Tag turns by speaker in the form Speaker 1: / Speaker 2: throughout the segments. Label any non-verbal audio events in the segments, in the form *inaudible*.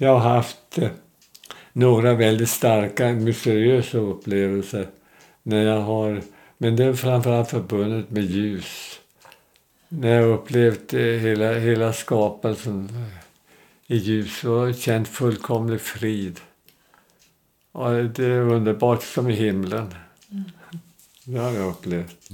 Speaker 1: Jag har haft eh, några väldigt starka mysteriösa upplevelser. När jag har, men det är framförallt förbundet med ljus. När jag upplevt eh, hela, hela skapelsen i ljus och känt fullkomlig frid. Och det är underbart som i himlen. Det har jag upplevt.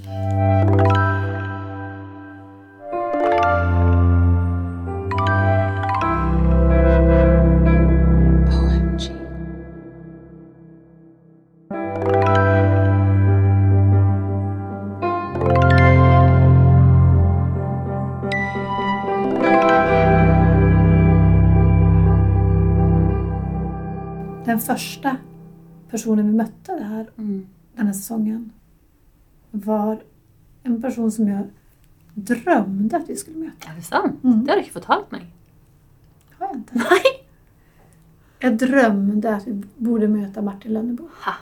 Speaker 2: Första personen vi mötte det här,
Speaker 3: Mm.
Speaker 2: den här säsongen var en person som jag drömde att vi skulle möta.
Speaker 3: Er det sant?
Speaker 2: Mm.
Speaker 3: Det har du ikke fortalt meg.
Speaker 2: Har jag inte? *laughs*
Speaker 3: Nei!
Speaker 2: Jag drömde att vi borde möta Martin Lönnebo.
Speaker 3: Ha.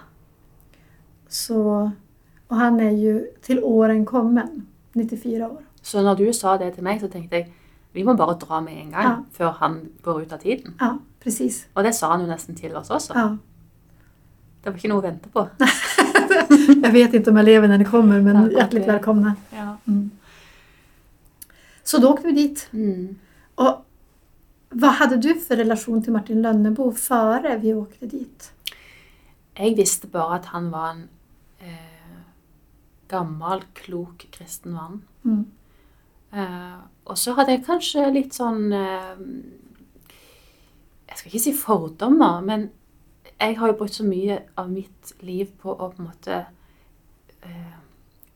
Speaker 2: Så, och han är ju till åren kommen, 94 år.
Speaker 3: Så når du sa det til meg, så tenkte jeg vi må bare dra med en gang
Speaker 2: Ja.
Speaker 3: før han går ut av tiden.
Speaker 2: Ja, precis.
Speaker 3: Og det sa han jo nesten til oss også.
Speaker 2: Ja.
Speaker 3: Det var ikke noe å vente på. *laughs*
Speaker 2: Jag vet inte om jag lever när ni kommer, men
Speaker 3: Ja,
Speaker 2: hjärtligt
Speaker 3: okej.
Speaker 2: välkomna.
Speaker 3: Ja.
Speaker 2: Så då åkte vi dit.
Speaker 3: Mm.
Speaker 2: Och vad hade du för relation till Martin Lönnebo före vi åkte dit?
Speaker 3: Jeg visste bare at han var en eh, gammel, klok kristen mann.
Speaker 2: Mm.
Speaker 3: Eh, og så hadde jeg kanskje litt sånn eh, skal ikke si fordommer, men jeg har jo brukt så mye av mitt liv på å på en måte eh,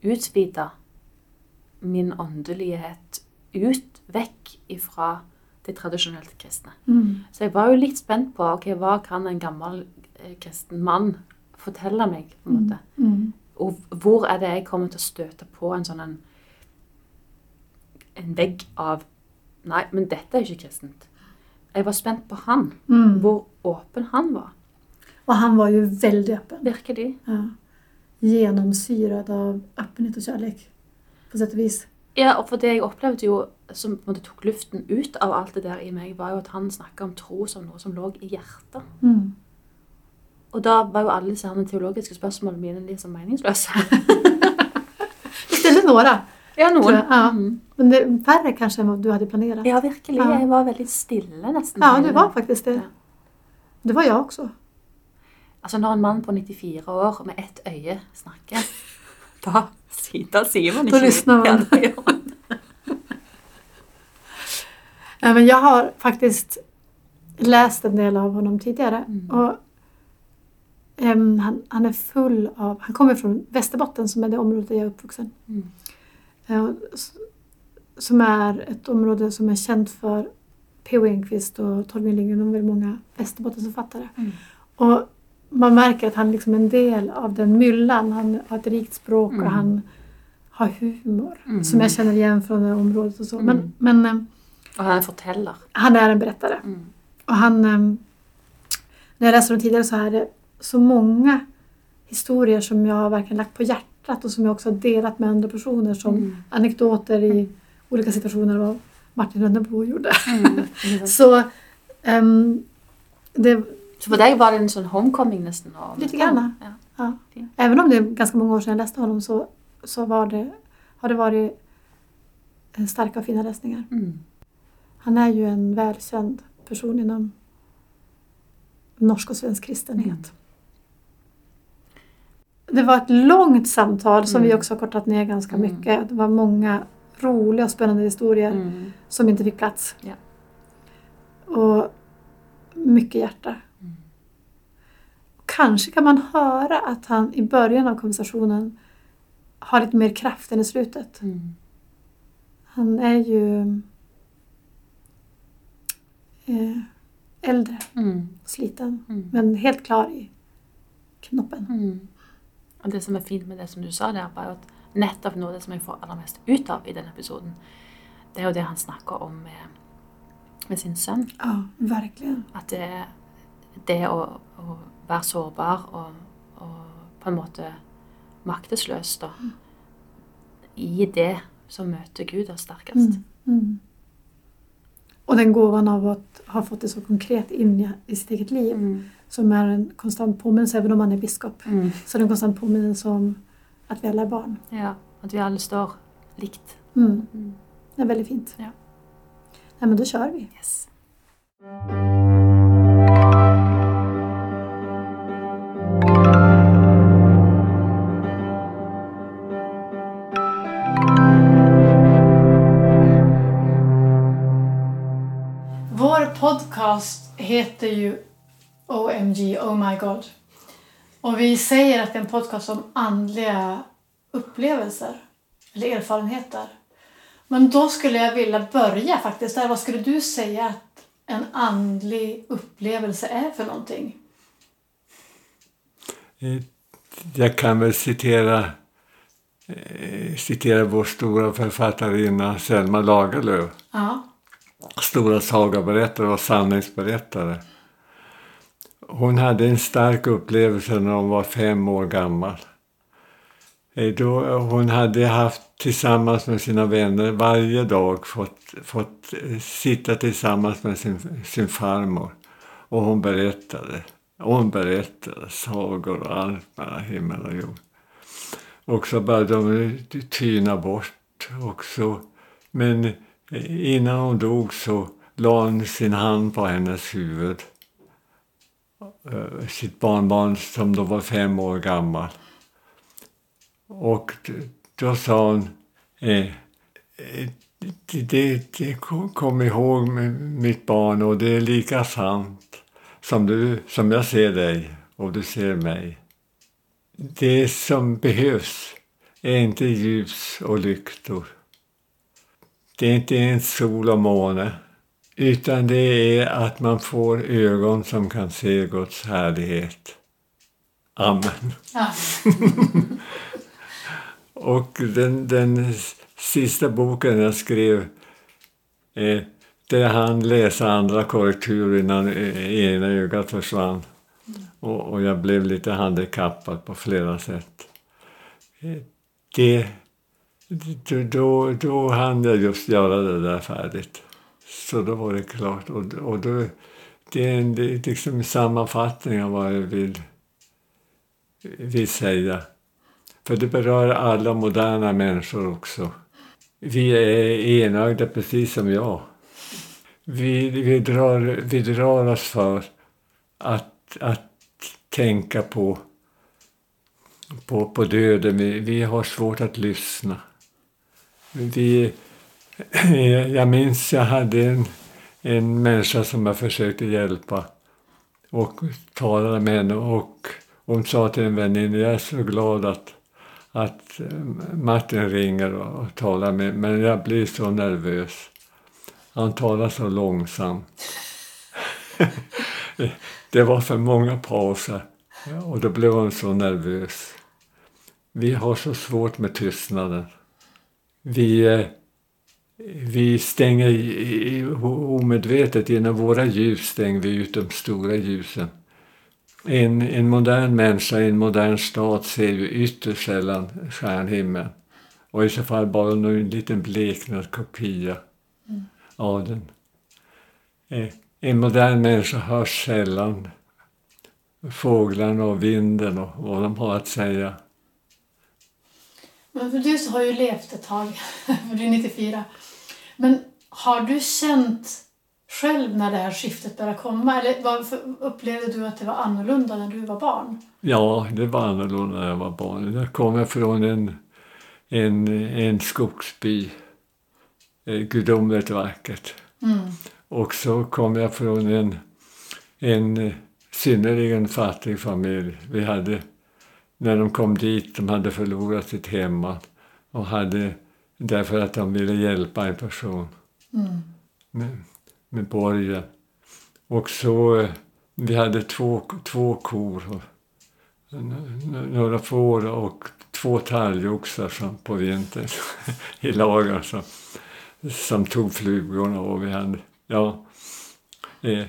Speaker 3: utvide min åndelighet ut, vekk ifra det tradisjonelt kristne.
Speaker 2: Mm.
Speaker 3: Så jeg var jo litt spent på ok, hva kan en gammel eh, kristen mann fortelle meg. på en måte.
Speaker 2: Mm.
Speaker 3: Og hvor er det jeg kommer til å støte på en sånn en, en vegg av Nei, men dette er ikke kristent. Jeg var spent på han.
Speaker 2: Mm.
Speaker 3: Hvor åpen han var.
Speaker 2: Och han var ju väldigt öppen.
Speaker 3: Virkelig.
Speaker 2: Ja. Genomsyrad av öppenhet och kärlek. På sätt och vis.
Speaker 3: Ja, og for det jeg opplevde jo, som på tok luften ut av alt det der i meg, var jo at han snakka om tro som noe som lå i hjertet.
Speaker 2: Mm.
Speaker 3: Og da var disse her teologiske spørsmålene mine litt så meningsløse. *laughs*
Speaker 2: Du ställde några.
Speaker 3: Ja,
Speaker 2: tror jag. Ja.
Speaker 3: Mm.
Speaker 2: Men det är färre kanske än vad du hade planerat.
Speaker 3: Ja, virkelig.
Speaker 2: Ja.
Speaker 3: Jeg var veldig stille, nesten.
Speaker 2: Ja, du var faktiskt det.
Speaker 3: Ja.
Speaker 2: Det var jag också.
Speaker 3: Altså, når en mann på 94 år med ett øye snakker, da, si- da sier man
Speaker 2: Da
Speaker 3: ikke
Speaker 2: lyssnar man.
Speaker 3: Man. *laughs*
Speaker 2: Ja, men jag har faktiskt läst en del av honom tidigare.
Speaker 3: Mm.
Speaker 2: Och, ehm, han, han är full av... Han kommer från Västerbotten som är det område där jag är uppvuxen.
Speaker 3: Mm.
Speaker 2: Eh, och Som är ett område som är känt för P.O. Enquist och Torgny Lindgren. De är väldigt många Västerbottensförfattare.
Speaker 3: Mm.
Speaker 2: Och man märker att han liksom är en del av den myllan. Han har ett rikt språk
Speaker 3: Mm.
Speaker 2: och han har humor.
Speaker 3: Mm.
Speaker 2: Som jag känner igen från det området och så. Men,
Speaker 3: Mm.
Speaker 2: men eh,
Speaker 3: Og han forteller.
Speaker 2: han är en berättare.
Speaker 3: Mm.
Speaker 2: Och han, ehm, när jag läste dem tidigare så är det så många historier som jag har verkligen lagt på hjärtat och som jag också har delat med andra personer som
Speaker 3: Mm.
Speaker 2: anekdoter i olika situationer vad Martin Lönnebo gjorde.
Speaker 3: Mm. *laughs*
Speaker 2: Så ehm, det,
Speaker 3: Så for deg var det en sånn homecoming nesten? å
Speaker 2: Lite grann.
Speaker 3: Ja.
Speaker 2: ja, även om det är ganska många år sedan jag läste honom så, så var det, har det varit eh, starka och fina läsningar.
Speaker 3: Mm.
Speaker 2: Han är ju en välkänd person inom norsk och svensk kristenhet. Det var ett långt samtal som
Speaker 3: Mm.
Speaker 2: vi också har kortat ner ganska
Speaker 3: Mm.
Speaker 2: mycket. Det var många roliga och spännande historier
Speaker 3: Mm.
Speaker 2: som inte fick plats.
Speaker 3: Ja.
Speaker 2: Och mycket hjärta. Kanske kan man höra att han i början av konversationen har lite mer kraft än i slutet.
Speaker 3: Mm.
Speaker 2: Han är ju eh, äldre,
Speaker 3: Mm.
Speaker 2: sliten,
Speaker 3: Mm.
Speaker 2: men helt klar i knoppen.
Speaker 3: Mm. Og det som er fint med det som du sa der, var jo at nettopp noe av det som jeg får aller mest ut av i den episoden, det er jo det han snakker om med, med sin sønn.
Speaker 2: Ja, verkligen.
Speaker 3: At det, det å, å være sårbar og, og på en måte maktesløs da, i det som møter Gud er sterkest.
Speaker 2: Mm. Mm. Och den gåvan av att ha fått det så konkret in i, i sitt eget liv
Speaker 3: Mm.
Speaker 2: Som är en konstant påminnelse, även om man är biskop,
Speaker 3: Mm.
Speaker 2: så är det en konstant påminnelse om att vi alla är barn.
Speaker 3: Ja, at vi alle står likt.
Speaker 2: Mm.
Speaker 3: Mm.
Speaker 2: Det är väldigt fint.
Speaker 3: Ja.
Speaker 2: Nej, men då kör vi.
Speaker 3: Yes.
Speaker 2: Vår podcast heter ju Oh My God. Och vi säger att det är en podcast om andliga upplevelser eller erfarenheter. Men då skulle jag vilja börja faktiskt där. Vad skulle du säga att en andlig upplevelse är för någonting?
Speaker 1: Eh, Jag kan väl citera, eh, citera vår stora författarinna Selma Lagerlöf.
Speaker 2: Ja.
Speaker 1: Stora sagaberättare och sanningsberättare. Hon hade en stark upplevelse när hon var fem år gammal. Eh, då hon hade haft tillsammans med sina vänner varje dag fått, fått eh, sitta tillsammans med sin, sin farmor. Och hon berättade. Och hon berättade sagor och allt mellan himmel och jord. Och så började de eh, tyna bort också. Men innan hon dog så la hon sin hand på hennes huvud. Eh, sitt barnbarn som då var fem år gammal. Och då sa hon, eh, eh, det, det, det kom- ihåg mitt barn och det är lika sant som, du, som jag ser dig och du ser mig. Det som behövs är inte ljus och lyktor. Det är inte ens sol och måne. Utan det är att man får ögon som kan se Guds härlighet. Amen.
Speaker 2: ja.
Speaker 1: Och den, den sista boken jag skrev, eh, där han läsa andra korrektur innan eh, ena ögat försvann. Och, och jag blev lite handikappad på flera sätt. Eh, det, då, då, då hann jag just göra det där färdigt. Så då var det klart. Och, och då, det är en det är liksom sammanfattning av vad jag vill, vill säga. För det berör alla moderna människor också. Vi är enögda precis som jag. Vi, vi, drar, vi drar oss för att, att tänka på, på, på döden. Vi, vi har svårt att lyssna. Vi, Eh, jag minns jag hade en, en människa som jag försökte hjälpa och talade med henne och hon sa till en väninna, jag är så glad att, att eh, Martin ringer och, och talar med men jag blir så nervös. Han talar så långsamt. *laughs* det var för många pauser och då blev hon så nervös. Vi har så svårt med tystnaden. Vi, eh, vi stänger i- omedvetet genom våra ljus stänger vi ut de stora ljusen. En, en modern människa i en modern stad ser ju ytterst sällan stjärnhimlen. Och i så fall bara en liten bleknad kopia av den. Eh, en modern människa hör sällan fåglarna och vinden och vad de har att säga.
Speaker 2: Men för du har ju levt ett tag, *laughs* för du är 94. Men har du känt själv när det här skiftet började komma? Eller varför upplevde du att det var annorlunda när du var barn?
Speaker 1: Ja, det var annorlunda när jag var barn. Jag kommer från en, en, en skogsby. Eh, Gudomligt vackert.
Speaker 2: Mm.
Speaker 1: Och så kom jag från en, en eh, synnerligen fattig familj. Vi hade, när de kom dit, de hade förlorat sitt hemma och hade, därför att de ville hjälpa en person
Speaker 2: Mm.
Speaker 1: med, med borgen. Och så, eh, vi hade två, två kor, och, några får och två talgoxar som på vintern *laughs* i lager som, som tog flugorna och vi hade, ja, eh, eh,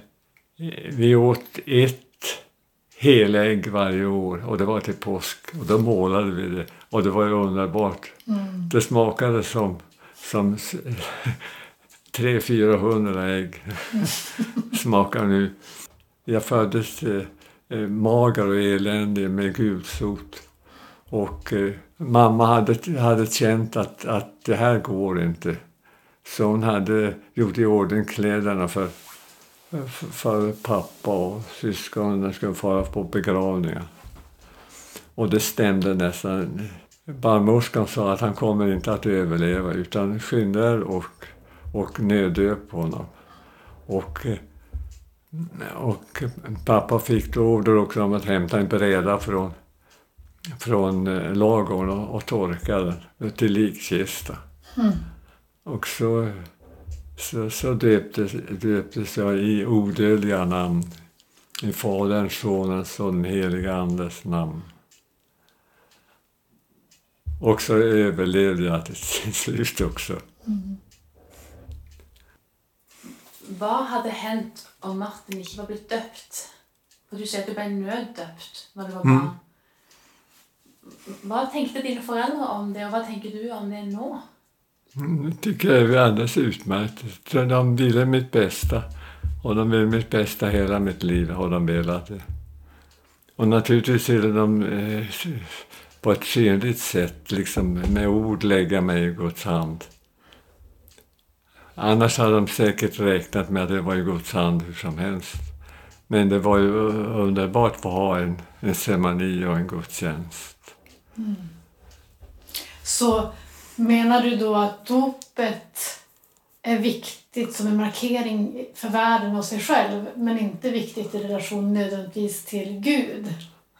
Speaker 1: vi åt ett helägg varje år och det var till påsk och då målade vi det och det var ju underbart.
Speaker 2: Mm.
Speaker 1: Det smakade som, som s- 300-400 ägg. *laughs* Smakar nu. Jag föddes eh, eh, mager och eländig med gulsot. Och eh, mamma hade, hade känt att, att det här går inte. Så hon hade gjort i ordning kläderna för, för, för pappa och syskonen när de skulle fara på begravningar. Och det stämde nästan. Barnmorskan sa att han kommer inte att överleva utan skynda er och, och nöddöp honom. Och, och pappa fick då order också om att hämta en bräda från, från lagården och, och torka den till likkista. Mm. Och så, så, så döptes, döptes jag i odödliga namn. I Faderns, Sonens och den helige Andes namn. Och så överlevde jag *laughs* till slut också. Mm.
Speaker 3: Vad hade hänt om Martin inte var blivit döpt? För du säger att du blev nöddöpt när du var mm. barn. Mm. Vad tänkte dina föräldrar om det och vad tänker du om det nu?
Speaker 1: Mm, det tycker jag är alldeles utmärkt. De ville mitt bästa. Och de vill mitt bästa hela mitt liv, har de velat. Och naturligtvis ville de eh, på ett synligt sätt, liksom med ord lägga mig i Guds hand. Annars hade de säkert räknat med att det var i Guds hand hur som helst. Men det var ju underbart att få ha en, en ceremoni och en gudstjänst. Mm.
Speaker 2: Så menar du då att dopet är viktigt som en markering för världen och sig själv men inte viktigt i relation nödvändigtvis till Gud?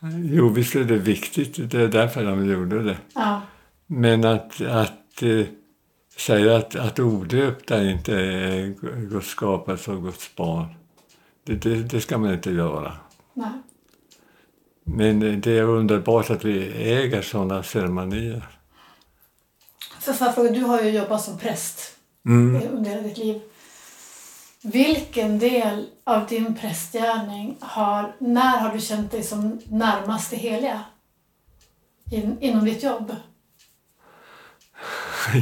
Speaker 1: Jo, visst är det viktigt. Det är därför de gjorde det. Ja. Men att, att eh, säga att, att odöpta inte är Guds skapelse och Guds barn, det, det, det, ska man inte göra. Nej. Men det är underbart att vi äger sådana ceremonier.
Speaker 2: För du har ju jobbat som präst mm. under hela ditt liv. Vilken del av din prästgärning har, när har du känt dig som närmast det heliga in, inom ditt jobb? *laughs*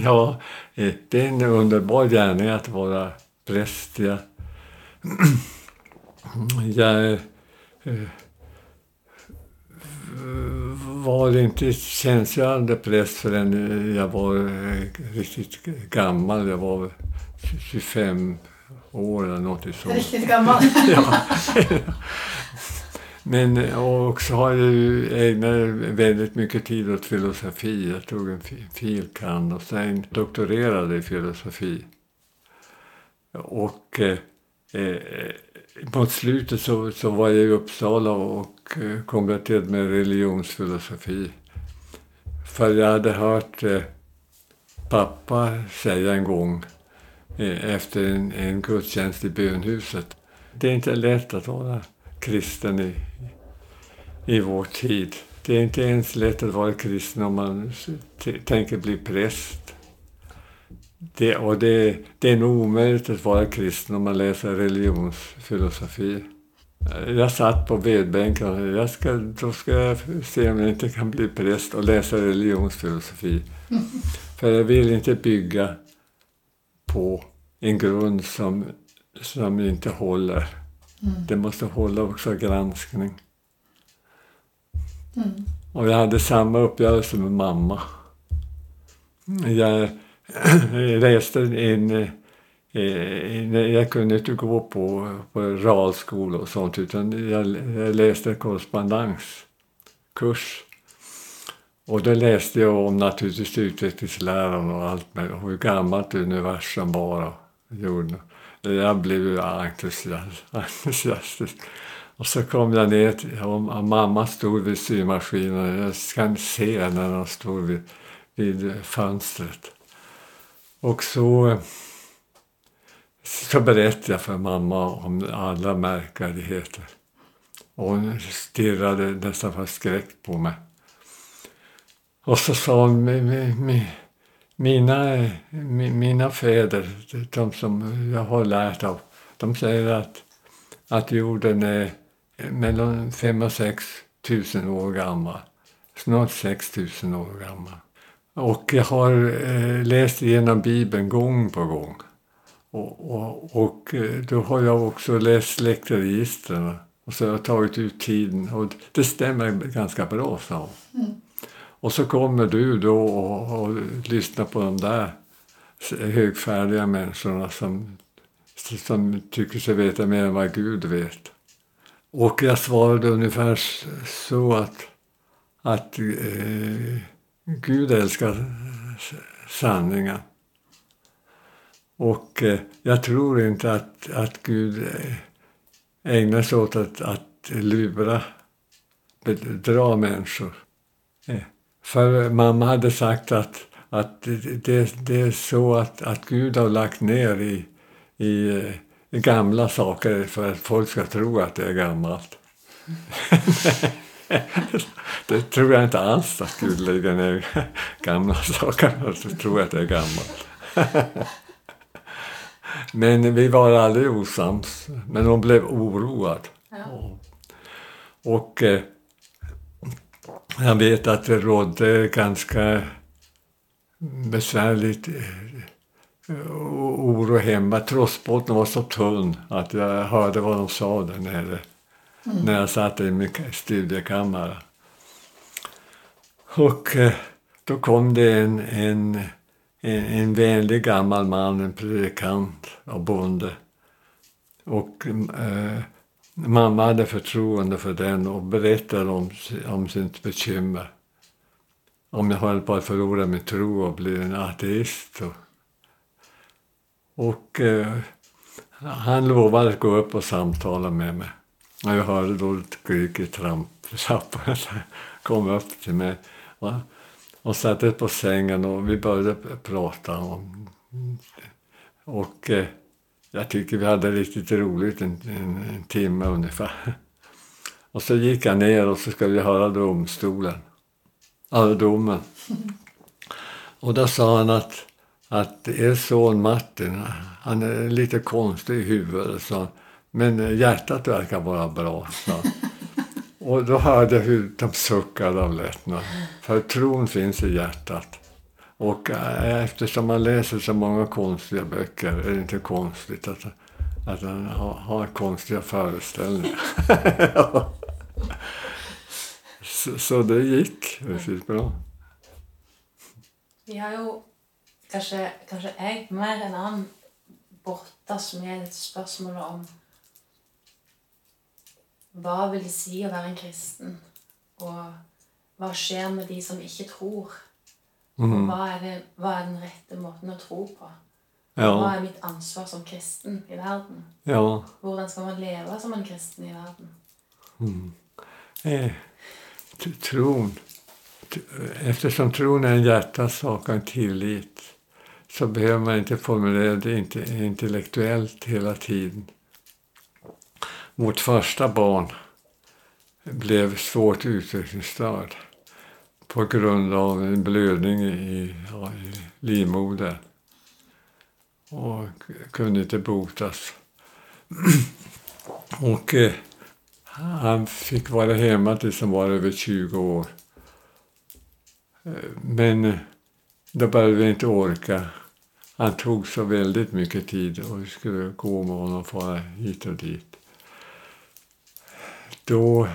Speaker 1: Ja, eh, det är en underbar gärning att vara präst. *clears throat* Jag, jag var inte tjänstgörande präst förrän jag var eh, riktigt gammal. Jag var 25 år eller något sånt.
Speaker 2: Riktigt gammal. *laughs* ja.
Speaker 1: Men också har jag ägnat väldigt mycket tid åt filosofi. Jag tog en filkand och sen doktorerade i filosofi. Och eh, eh, mot slutet så, så var jag i Uppsala och eh, konverterade med religionsfilosofi. För jag hade hört eh, pappa säga en gång efter en, en gudstjänst i bönhuset. Det är inte lätt att vara kristen i, i vår tid. Det är inte ens lätt att vara kristen om man tänker bli präst. Det, och det, det är nog omöjligt att vara kristen om man läser religionsfilosofi. Jag satt på vedbänken och jag ska, då ska jag se om jag inte kan bli präst och läsa religionsfilosofi. *laughs* För jag vill inte bygga på en grund som, som inte håller. Mm. Det måste hålla också granskning. Mm. Och jag hade samma uppgörelse med mamma. Jag *clears throat* läste en... Eh, jag kunde inte gå på, på realskola och sånt utan jag, jag läste korrespondenskurs. Och då läste jag om naturligtvis utvecklingsläran och allt med och hur gammalt universum var. Jorden. Jag blev ju entusiastisk. Och så kom jag ner till, och mamma stod vid symaskinen. Jag kan se när hon stod vid, vid fönstret. Och så, så berättade jag för mamma om alla märkvärdigheter. Och hon stirrade nästan förskräckt på mig. Och så sa hon, mina, mina fäder, de som jag har lärt av, de säger att, att jorden är mellan fem och sex tusen år gammal. Snart sex tusen år gammal. Och jag har eh, läst igenom Bibeln gång på gång. Och, och, och eh, då har jag också läst släktregistren och så har jag tagit ut tiden och det stämmer ganska bra, sa
Speaker 2: Mm.
Speaker 1: Och så kommer du då och, och lyssnar på de där högfärdiga människorna som, som tycker sig veta mer än vad Gud vet. Och jag svarade ungefär så att, att eh, Gud älskar sanningen. Och eh, jag tror inte att, att Gud eh, ägnar sig åt att, att lura, bedra människor. Eh, för mamma hade sagt att, att det, det är så att, att Gud har lagt ner i, i, eh, gamla saker för att folk ska tro att det är gammalt. *laughs* det tror jag inte alls att Gud lägger ner gamla saker för att tro att det är gammalt. *laughs* Men vi var aldrig osams. Men hon blev oroad.
Speaker 3: Ja.
Speaker 1: Och eh, jag vet att det rådde ganska besvärligt eh, oro hemma. Trossbotten var så tunn att jag hörde vad de sa där nere. När jag satt i min studiekammare. Och eh, då kom det en, en, en, en vänlig gammal man, en predikant och bonde. Och eh, mamma hade förtroende för den och berättade om, om sitt bekymmer. Om jag höll på att förlora min tro och bli en ateist. Och, och eh, han lovade att gå upp och samtala med mig. Och jag hörde då ett skrik i trappan. *laughs* kom upp till mig. Va? Och satte på sängen och vi började prata. Om, och eh, jag tycker vi hade riktigt roligt en, en, en timme ungefär. Och så gick jag ner och så skulle vi höra domstolen. Alltså domen. Och då sa han att, att er son Martin, han är lite konstig i huvudet, så, men hjärtat verkar vara bra. Så. Och då hörde jag hur de suckade av lättnad. För tron finns i hjärtat. Och eh, eftersom man läser så många konstiga böcker är det inte konstigt att, att han har, har konstiga föreställningar. *laughs* så, så det gick riktigt bra.
Speaker 3: Vi har ju kanske, kanske jeg mer än han brottas med et spørsmål om vad vill det säga att vara en kristen, Och vad sker med de som inte tror?
Speaker 1: Mm.
Speaker 3: hva er, det, hva er den rette måten å tro på?
Speaker 1: Ja,
Speaker 3: er mitt ansvar som kristen i verden?
Speaker 1: ja.
Speaker 3: Hvordan skal man leve som en kristen i verden?
Speaker 1: Eh, t- tron. Eftersom tron är en hjärtasak och en tillit så behöver man inte formulera det inte intellektuellt hela tiden. Vårt första barn blev svårt utvecklingsstörd på grund av en blödning i, ja, i livmodern och kunde inte botas. *clears throat* och eh, han fick vara hemma tills han var över 20 år. Eh, men eh, då började vi inte orka. Han tog så väldigt mycket tid och vi skulle gå med honom och fara hit och dit. Då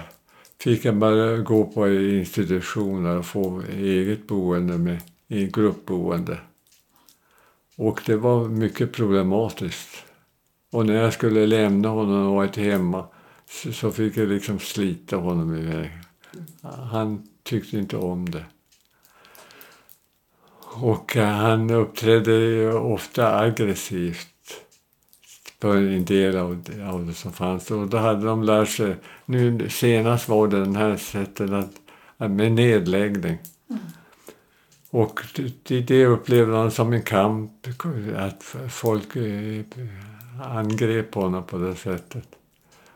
Speaker 1: fick jag bara gå på institutioner och få eget boende med, i gruppboende. Och det var mycket problematiskt. Och när jag skulle lämna honom och varit hemma så, fick jag liksom slita honom iväg. Han tyckte inte om det. Och eh, han uppträdde ofta aggressivt på en del av av det som fanns. Och då hade de lärt sig, nu senast var det den här sättet att, med nedläggning. Och det, det upplevde han som en kamp, att folk eh, angrep honom på det sättet.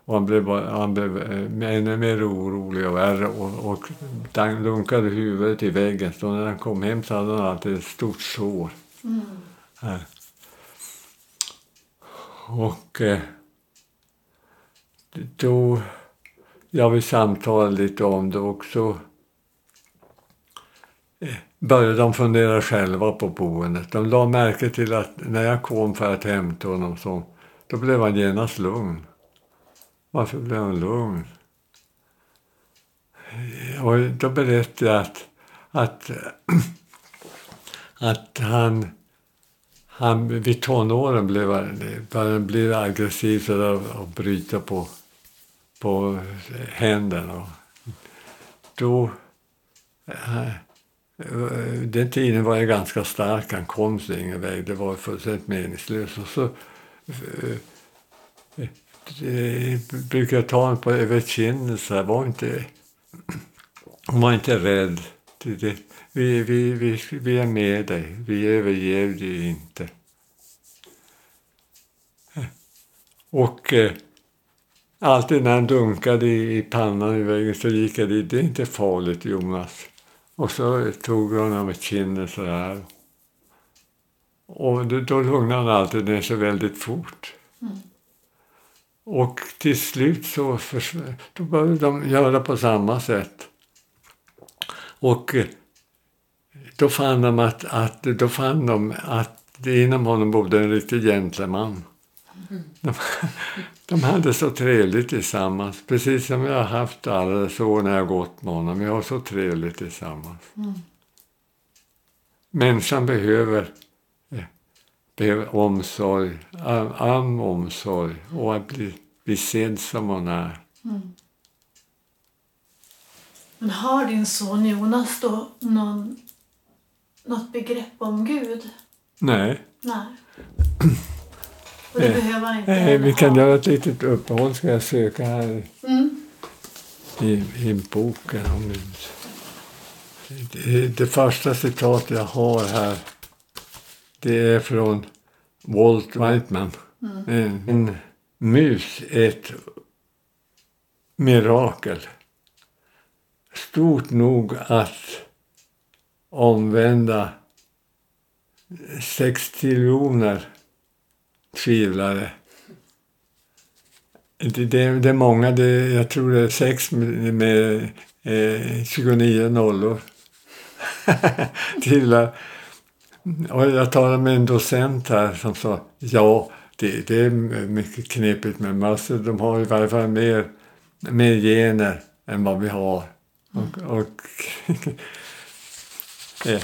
Speaker 1: Och han blev, han blev eh, ännu mer orolig och värre och, och dunkade huvudet i väggen. Så när han kom hem så hade han alltid ett stort sår. Här. Och eh, då, ja vi samtalade lite om det också. Eh, så började de fundera själva på boendet. De la märke till att när jag kom för att hämta honom så, då blev han genast lugn. Varför blev han lugn? Eh, och då berättade jag att, att, *clears throat* att han, han vid tonåren blev, han bli aggressiv så att bryta på, på händerna. Då, eh, den tiden var jag ganska stark, han kom sig ingen väg, det var fullständigt meningslöst. Och så äh, jag ta honom på över kinden så här, var inte var inte rädd. Det, det, vi, vi, vi, vi är med dig, vi överger dig inte. Och eh, alltid när han dunkade i, i pannan i väggen så gick jag dit, det är inte farligt Jonas. Och så tog han honom med kinden så här. Och då, då lugnade han alltid ner sig väldigt fort. Mm. Och till slut så då började de göra på samma sätt. Och eh, då fann de att, att, då fann de att inom honom bodde en riktig gentleman. De, *laughs* de hade så trevligt tillsammans, precis som jag har haft alla så när jag gått med honom. Vi har så trevligt tillsammans. Mm. Människan behöver, eh, behöver omsorg, am omsorg och att bli, bli sedd som hon är. Mm.
Speaker 2: Men har din son Jonas då någon, något begrepp om Gud?
Speaker 1: Nej.
Speaker 2: Nej. *clears throat* Och det behöver inte
Speaker 1: Nej, vi kan göra ett litet uppehåll ska jag söka här mm. i, i boken. Om det, det första citat jag har här det är från Walt Whiteman. Mm. En, en mus är ett mirakel stort nog att omvända sex triljoner tvivlare. Det, det, det är många, det, jag tror det är sex med, med eh, 29 nollor. *laughs* Tvivlar. och jag talade med en docent här som sa ja, det, det är mycket knepigt med mössor. Alltså, de har i varje fall mer, mer gener än vad vi har. Och, och *laughs* eh,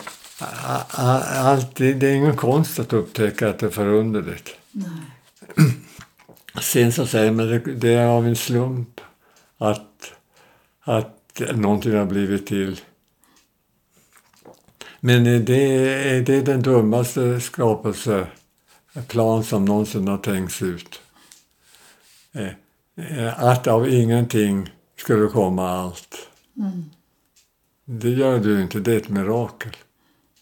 Speaker 1: allt, det är ingen konst att upptäcka att det är förunderligt. Sen så säger man det, det är av en slump att, att någonting har blivit till. Men det är, det är den dummaste skapelseplan som någonsin har tänkts ut. Eh, eh, att av ingenting skulle komma allt. Mm. Det gör du inte, det är ett mirakel.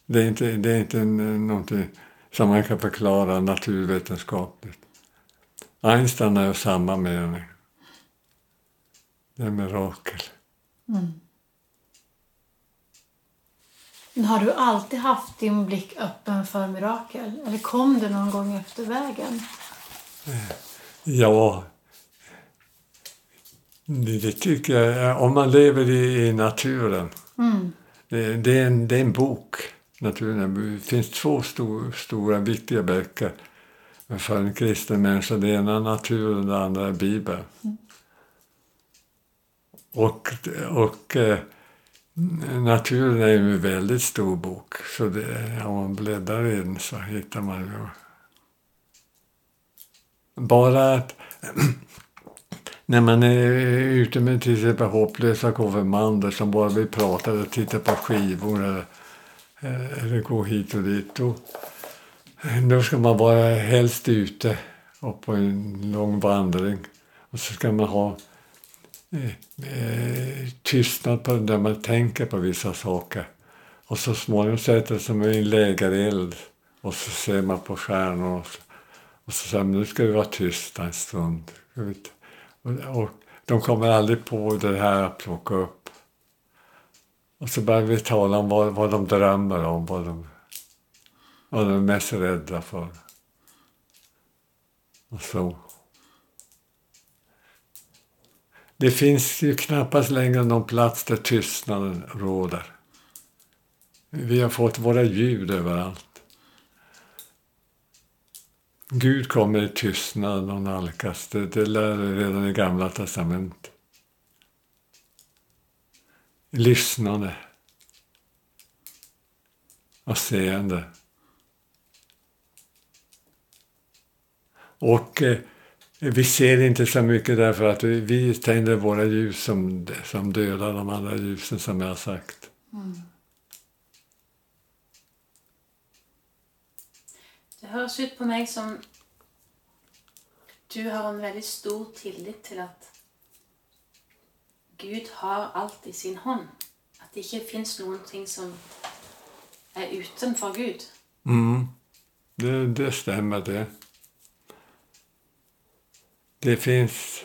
Speaker 1: Det är inte, det är inte någonting som man kan förklara naturvetenskapligt. Einstein är samma mening. Det är mirakel. Mm.
Speaker 2: Har du alltid haft din blick öppen för mirakel? Eller kom det någon gång efter vägen?
Speaker 1: Ja, det, tycker jag. Om man lever i naturen. Mm. Det, det, är en, det är en bok, naturen. Det finns två stor, stora viktiga böcker för en kristen människa. Det ena är naturen, det andra är Bibeln. Mm. Och, och eh, naturen är ju en väldigt stor bok. Så det, om man bläddrar i den så hittar man ju... Bara att *clears throat* när man är ute med till exempel hopplösa konfirmander som bara vill prata eller titta på skivor eller, eh, eller gå hit och dit. Då, då ska man vara helst ute och på en lång vandring. Och så ska man ha eh, eh tystnad på där man tänker på vissa saker. Och så småningom sätter det som en lägereld och så ser man på stjärnor och så, och så säger man nu ska vi vara tysta en stund. Och de kommer aldrig på det här att plocka upp. Och så börjar vi tala om vad, vad de drömmer om, vad de, vad de är mest rädda för. Och så. Det finns ju knappast längre någon plats där tystnaden råder. Vi har fått våra ljud överallt. Gud kommer i tystnad och nalkas. Det, det lär redan i Gamla testamentet. Lyssnande och seende. Och eh, vi ser inte så mycket därför att vi, vi tänder våra ljus som, som dödar de andra ljusen som jag har sagt. Mm.
Speaker 3: Det hörs ut på mig som du har en väldigt stor tillit till att Gud har allt i sin hand. Att det inte finns någonting som är utanför Gud.
Speaker 1: Mm. Det, det stämmer det. Det finns...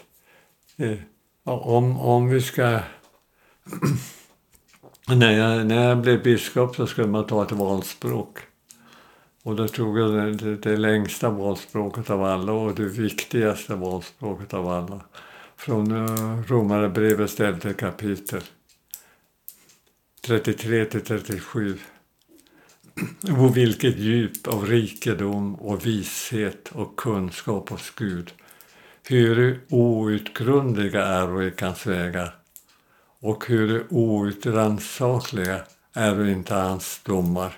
Speaker 1: Eh, om, om vi ska... *clears throat* när, jag, när jag blev biskop så skulle man ta ett valspråk. Och då tog jag det, det, det längsta valspråket av alla och det viktigaste valspråket av alla. Från eh, Romarbrevets elfte kapitel. 33 till 37. Och vilket djup av rikedom och vishet och kunskap hos Gud. Hur outgrundliga är hans vägar och hur outrannsakliga är inte hans domar.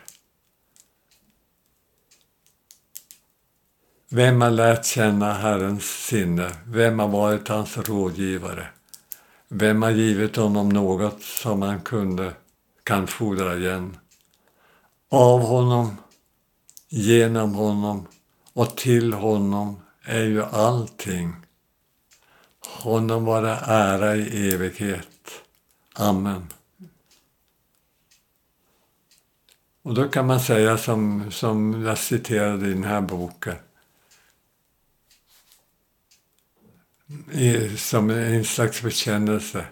Speaker 1: Vem har lärt känna Herrens sinne? Vem har varit hans rådgivare? Vem har givit honom något som han kunde, kan fordra igen? Av honom, genom honom och till honom är ju allting. Honom vara ära i evighet. Amen. Och då kan man säga som, som jag citerade i den här boken. Som en slags bekännelse.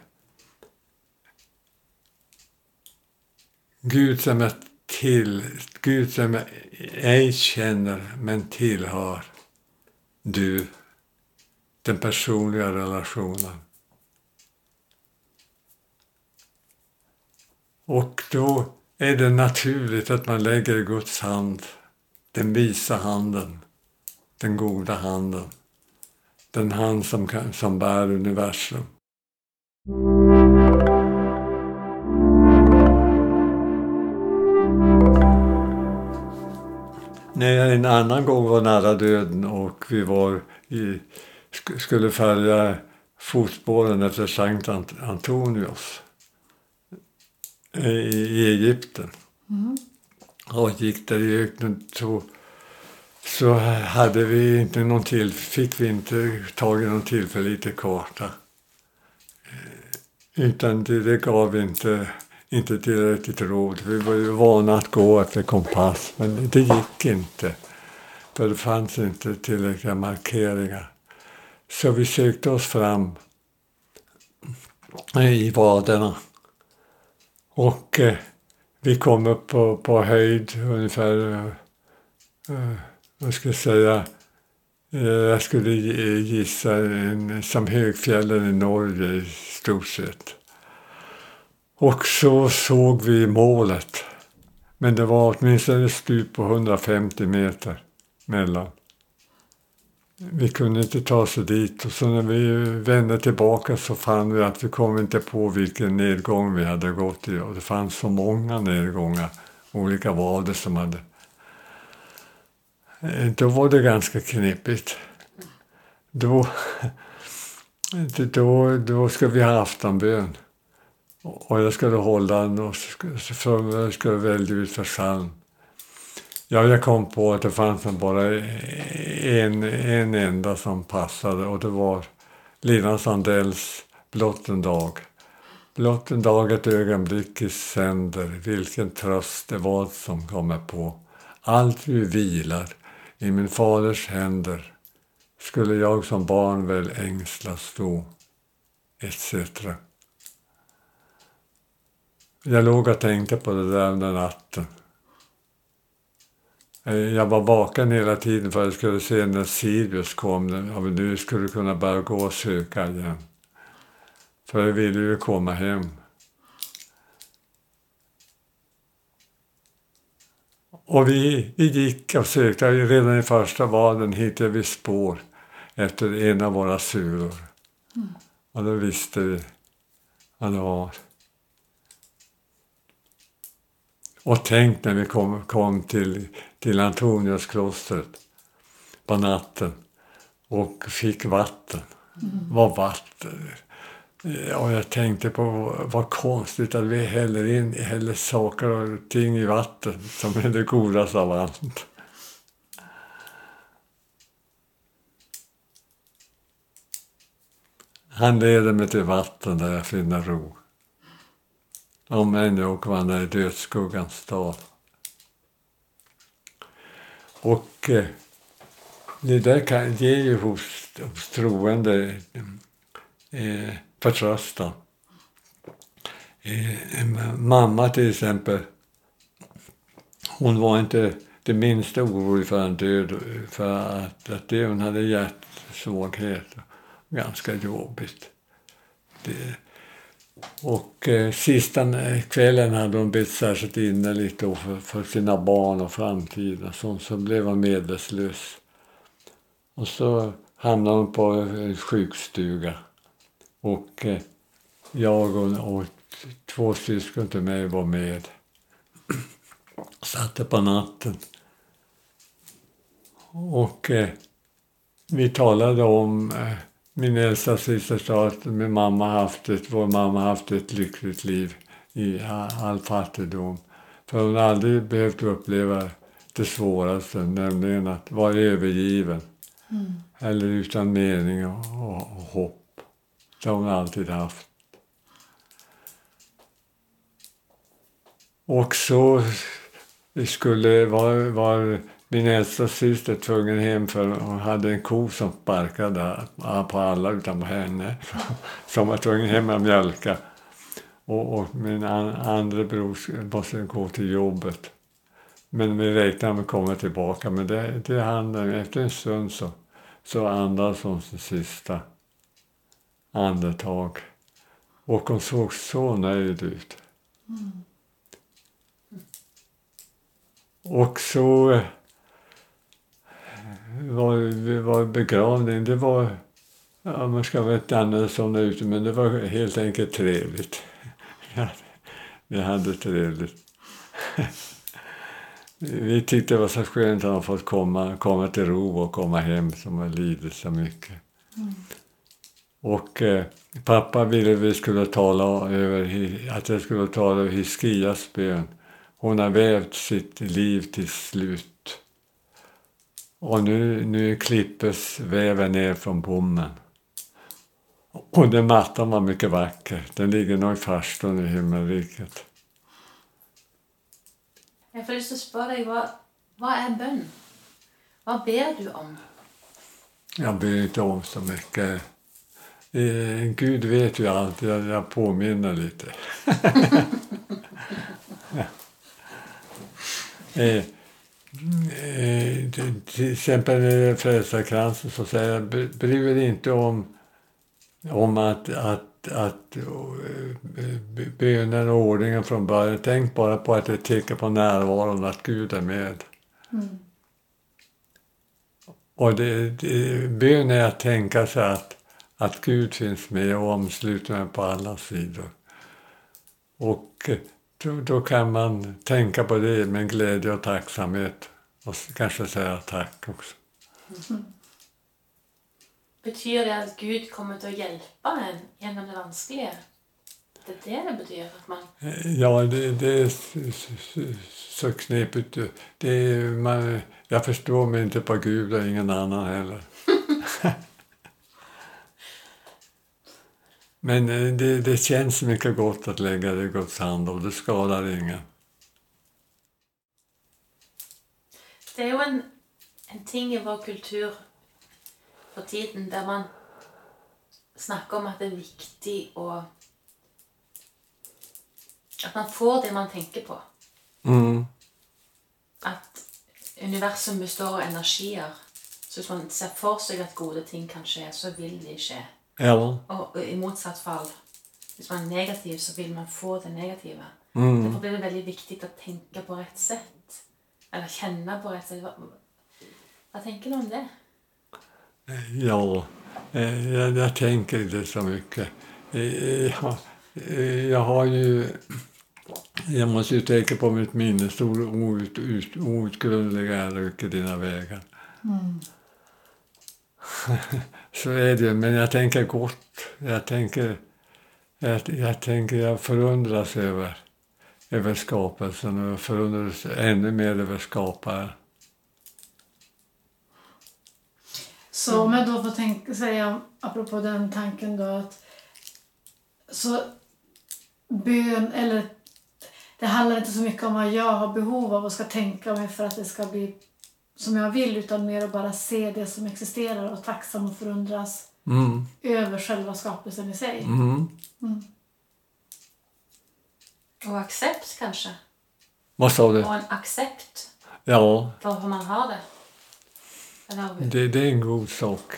Speaker 1: Gud som jag till, Gud som jag ej känner men tillhör. Du, den personliga relationen. Och då är det naturligt att man lägger Guds hand, den visa handen, den goda handen den hand som, kan, som bär universum. När jag en annan gång var nära döden och vi var i, skulle följa fotspåren efter Sankt Antonius i Egypten. Mm. Och gick där i öknen så hade vi inte någon till, fick vi inte tag i någon tillförlitlig karta. Eh, utan det, det gav inte, inte tillräckligt råd. Vi var ju vana att gå efter kompass, men det gick inte. För det fanns inte tillräckliga markeringar. Så vi sökte oss fram i vaderna. Och eh, vi kom upp på, på höjd ungefär eh, eh vad ska jag säga, eh, jag skulle gissa en, som högfjällen i Norge i stort sett. Och så såg vi målet. Men det var åtminstone ett stup på 150 meter mellan. Vi kunde inte ta oss dit och så när vi vände tillbaka så fann vi att vi kom inte på vilken nedgång vi hade gått i och det fanns så många nedgångar, olika vader som hade Eh, då var det ganska knepigt. Då, då, då ska vi ha aftonbön. Och jag skulle hålla den och så skulle välja ut för psalm. Ja, jag kom på att det fanns bara en, en enda som passade och det var Lina Sandells Blott en dag. Blott en dag ett ögonblick i sänder, vilken tröst det var som kommer på. Allt vi vilar, i min faders händer skulle jag som barn väl ängslas stå, etc. Jag låg och tänkte på det där under natten. Eh, jag var vaken hela tiden för att jag skulle se när Sirius kom, och nu skulle kunna börja gå och söka igen. För jag ville ju komma hem. Och vi, vi gick och sökte. Redan i första vaden hittade vi spår efter en av våra sulor. Och då visste vi vad det var. Och tänk när vi kom, kom till, till Antoniusklostret på natten och fick vatten. Mm. Vad vatten! Ja, jag tänkte på vad konstigt att vi häller in häller saker och ting i vatten som är det godaste av allt. Han leder mig till vatten där jag finner ro. Om än jag vandrar i dödsskuggans stad. Och eh, det där kan, ger ju hos, hos troende eh, förtröstan. Eh, mamma till exempel, hon var inte det minsta orolig för en död, för att, att det, hon hade hjärtsvaghet. Ganska jobbigt. Det, och eh, sista kvällen hade hon bett särskilt innerligt för, för sina barn och framtiden. Så, så blev hon medvetslös. Och så hamnade hon på en sjukstuga. Och eh, jag och, och två syskon till mig var med. *clears throat* Satte på natten. Och eh, vi talade om, eh, min äldsta syster sa att min mamma haft ett, vår mamma haft ett lyckligt liv i all fattigdom. För hon har aldrig behövt uppleva det svåraste, nämligen att vara övergiven. Mm. Eller utan mening och, och, och hopp. Det har hon alltid haft. Och så skulle, var, var min äldsta syster tvungen hem för hon hade en ko som sparkade på alla utan på henne. Som var tvungen hem och mjölka. Och, och min an, andra bror måste gå till jobbet. Men vi räknade med att komma tillbaka. Men det, det handlade, efter en stund så, så andades hon sin sista andetag. Och hon såg så nöjd ut. Mm. Och så eh, var, vi var begravning. Det var, ja, man ska väl inte använda sådana ute, men det var helt enkelt trevligt. *laughs* Vi hade trevligt. *laughs* Vi tyckte det var så skönt att ha fått komma, komma till ro och komma hem som har lidit så mycket. Mm. Och eh, pappa ville vi skulle tala över, att jag skulle tala över Hiskias bön. Hon har vävt sitt liv till slut. Och nu, nu klippes väven ner från bommen. Och den mattan var mycket vacker. Den ligger nog i farstun i himmelriket.
Speaker 3: Jag får lust att fråga dig, vad, vad är bön? Vad ber du om?
Speaker 1: Jag ber inte om så mycket. Eh, Gud vet ju allt, jag, jag påminner lite. *laughs* eh, eh, till exempel när det är frälsarkransen så säger jag, bry dig inte om, om att, att, att uh, bönen och ordningen från början. Tänk bara på att det tecken på närvaron, att Gud är med. Mm. Och det, det, bön är att tänka sig att att Gud finns med och omsluter mig på alla sidor. Och eh, då, då, kan man tänka på det med glädje och tacksamhet och kanske säga tack också. Mm.
Speaker 3: Betyder det att Gud kommer att hjälpa en genom det vanskliga? Det är det det betyder? Att man...
Speaker 1: Eh, ja, det, det är så knepigt. Det är, man, jag förstår mig inte på Gud och ingen annan heller. *laughs* Men eh, det, det känns mycket gott att lägga det i Guds hand och det skadar ingen.
Speaker 3: Det är ju en, en ting i vår kultur för tiden där man snackar om att det är viktigt och att man får det man tänker på. Mm. Att universum består av energier. Så hvis man ser för sig att goda ting kan ske, så vill de ske.
Speaker 1: Ja.
Speaker 3: Och i motsatt fall, om man är negativ så vill man få det negativa. Mm. Därför blir det väldigt viktigt att tänka på rätt sätt. Eller känna på rätt sätt. Vad, vad tänker du om det?
Speaker 1: Ja, eh, jag, jag tänker inte så mycket. Eh, Jag, eh, jag har ju... Jag måste ju tänka på mitt minne. Stor out, ut, outgrundliga är icke dina vägar.
Speaker 2: Mm. *laughs*
Speaker 1: Så är det, men jag tänker gott. Jag tänker, jag, jag tänker, jag förundras över, över skapelsen och jag förundras ännu mer över skaparen.
Speaker 2: Så om jag då får tänka, säga, apropå den tanken då att så bön, eller det handlar inte så mycket om vad jag har behov av och ska tänka mig för att det ska bli som jag vill utan mer att bara se det som existerar och tacksam och förundras
Speaker 1: Mm,
Speaker 2: över själva skapelsen i sig.
Speaker 1: mm.
Speaker 2: Mm.
Speaker 3: Och accept kanske.
Speaker 1: Vad sa du?
Speaker 3: Och en accept
Speaker 1: Ja,
Speaker 3: för hur man har det.
Speaker 1: Det, det är en god sak.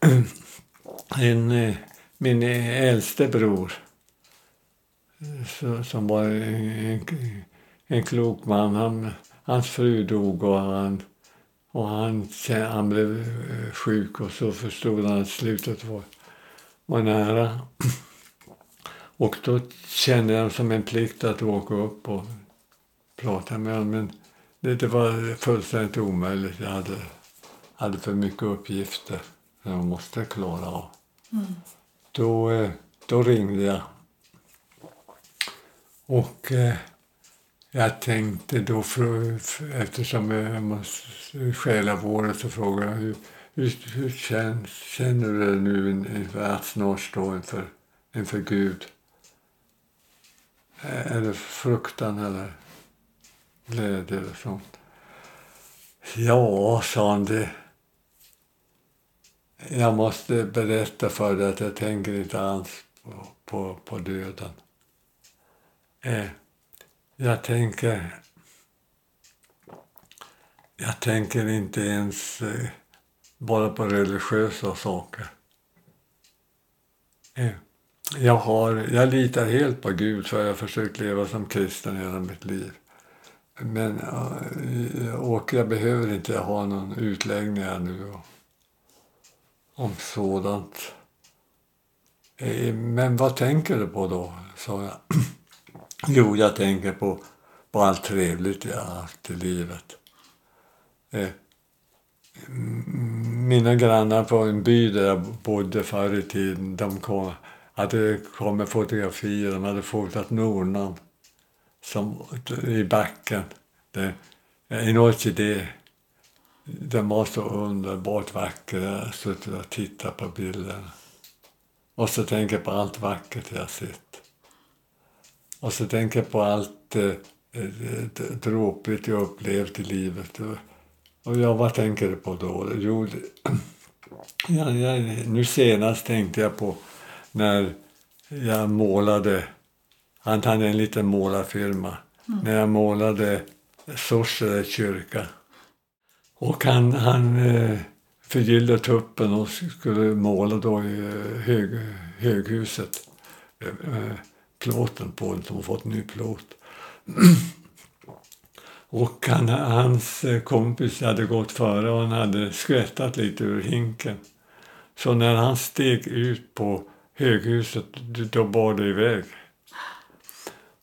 Speaker 1: *clears throat* En, eh, min äldste bror, eh, som var en, en, en klok man, han, hans fru dog och han, och han, han blev eh, sjuk och så förstod han att slutet var, var nära. *clears throat* Och då kände jag som en plikt att åka upp och prata med honom. Men det, det var fullständigt omöjligt. Jag hade, hade för mycket uppgifter som jag måste klara av. Då, eh, då ringde jag. Och eh, jag tänkte då, för, för, eftersom jag måste stjäla vården, så frågade jag hur, hur, hur känns, känner du dig nu inför att snart stå inför, inför Gud? Är det fruktan eller glädje eller sånt? Ja, sa han, det, jag måste berätta för dig att jag tänker inte alls på, på, på döden. Eh, jag tänker... Jag tänker inte ens eh, bara på religiösa saker. Eh, jag, har, jag litar helt på Gud för jag har försökt leva som kristen hela mitt liv. Men eh, och jag behöver inte ha någon utläggning här nu om sådant. Men vad tänker du på då? sa jag. *clears throat* Jo, jag tänker på, på allt trevligt jag har haft i livet. Eh, Mina grannar på en by där jag bodde förr i tiden, de kom, hade kommit fotografier, de hade fotat Nornan som, i backen. Det, en orkidé. Den var så underbart vacker. Jag har suttit och tittat på bilderna. Och så tänker jag på allt vackert jag har sett. Och så tänker jag på allt eh, eh, d- dråpligt jag upplevt i livet. Och, och ja, vad tänker du på då? Jo, *clears throat* ja, ja, nu senast tänkte jag på när jag målade, han hade en liten målarfirma, när jag målade Sorsele kyrka. Och han, han eh, förgyllde tuppen och skulle måla då i eh, hög, höghuset. Plåten på den, som har fått ny plåt. *clears throat* och han, hans eh, kompis hade gått före och han hade skvättat lite ur hinken. Så när han steg ut på höghuset, då bar det iväg.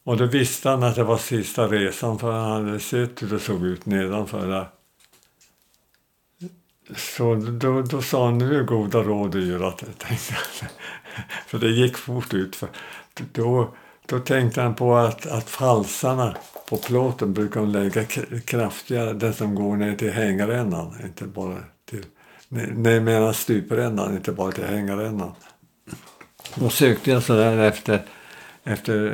Speaker 1: Och då visste han att det var sista resan för han hade sett hur det såg ut nedanför där. Så då, då sa han, nu är goda råd dyra, *laughs* tänkte han. För det gick fort ut. För då, då tänkte han på att, att falsarna på plåten brukar de lägga kraftigare, den som går ner till hängrännan, inte bara till, nej, nej menar stuprännan, inte bara till hängrännan. Då sökte jag sådär efter, efter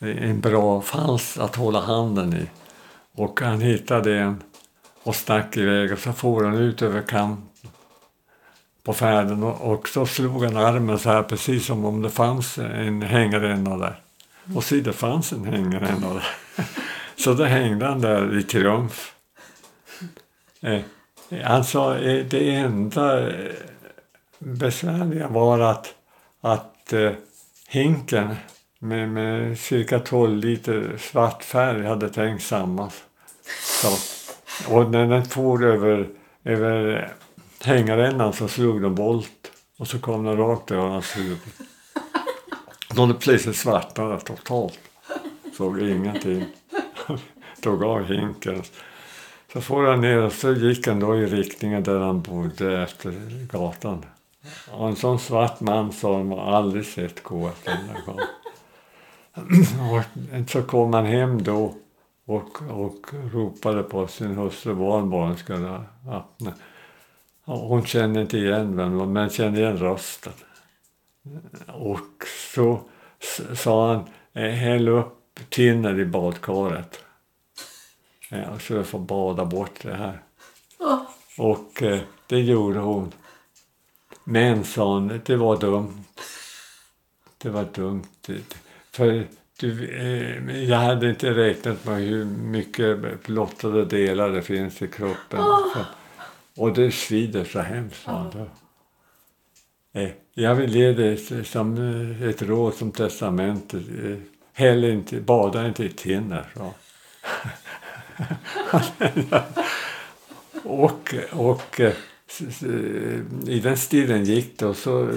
Speaker 1: eh, en bra fals att hålla handen i. Och han hittade en och stack iväg och så for han ut över kanten på färden och, så slog han armen så här precis som om det fanns en hängränna där. Och så det fanns en hängränna där. *laughs* Så då hängde han där i triumf. Eh, han sa eh, det enda eh, besvärliga var att, att eh, hinken med, med cirka 12 liter svart färg hade tänkt samman. Så, och när den for över, över hängrännan så slog de volt och så kom den rakt över hans huvud. De hade plötsligt svartnade totalt. Såg ingenting. Tog av hinken. Så får han ner och så gick han då i riktningen där han bodde efter gatan. Och en sån svart man som man aldrig sett gå efter den där gatan. Och så kom han hem då och, och ropade på sin hustru barnbarn skulle öppna. Hon kände inte igen vem men kände igen rösten. Och så sa han, häll upp tinner i badkaret. Ja, så jag får bada bort det här.
Speaker 2: Åh.
Speaker 1: Och eh, det gjorde hon. Men sa hon, det var dumt. Det var dumt. Det- För du, eh, jag hade inte räknat med hur mycket blottade delar det finns i kroppen. Så, och det svider så hemskt, sa hon då. Eh, Jag vill ge dig som eh, ett råd som testament. eh, Häll inte, bada inte i tinner. Så. *laughs* och och i den stilen gick det och så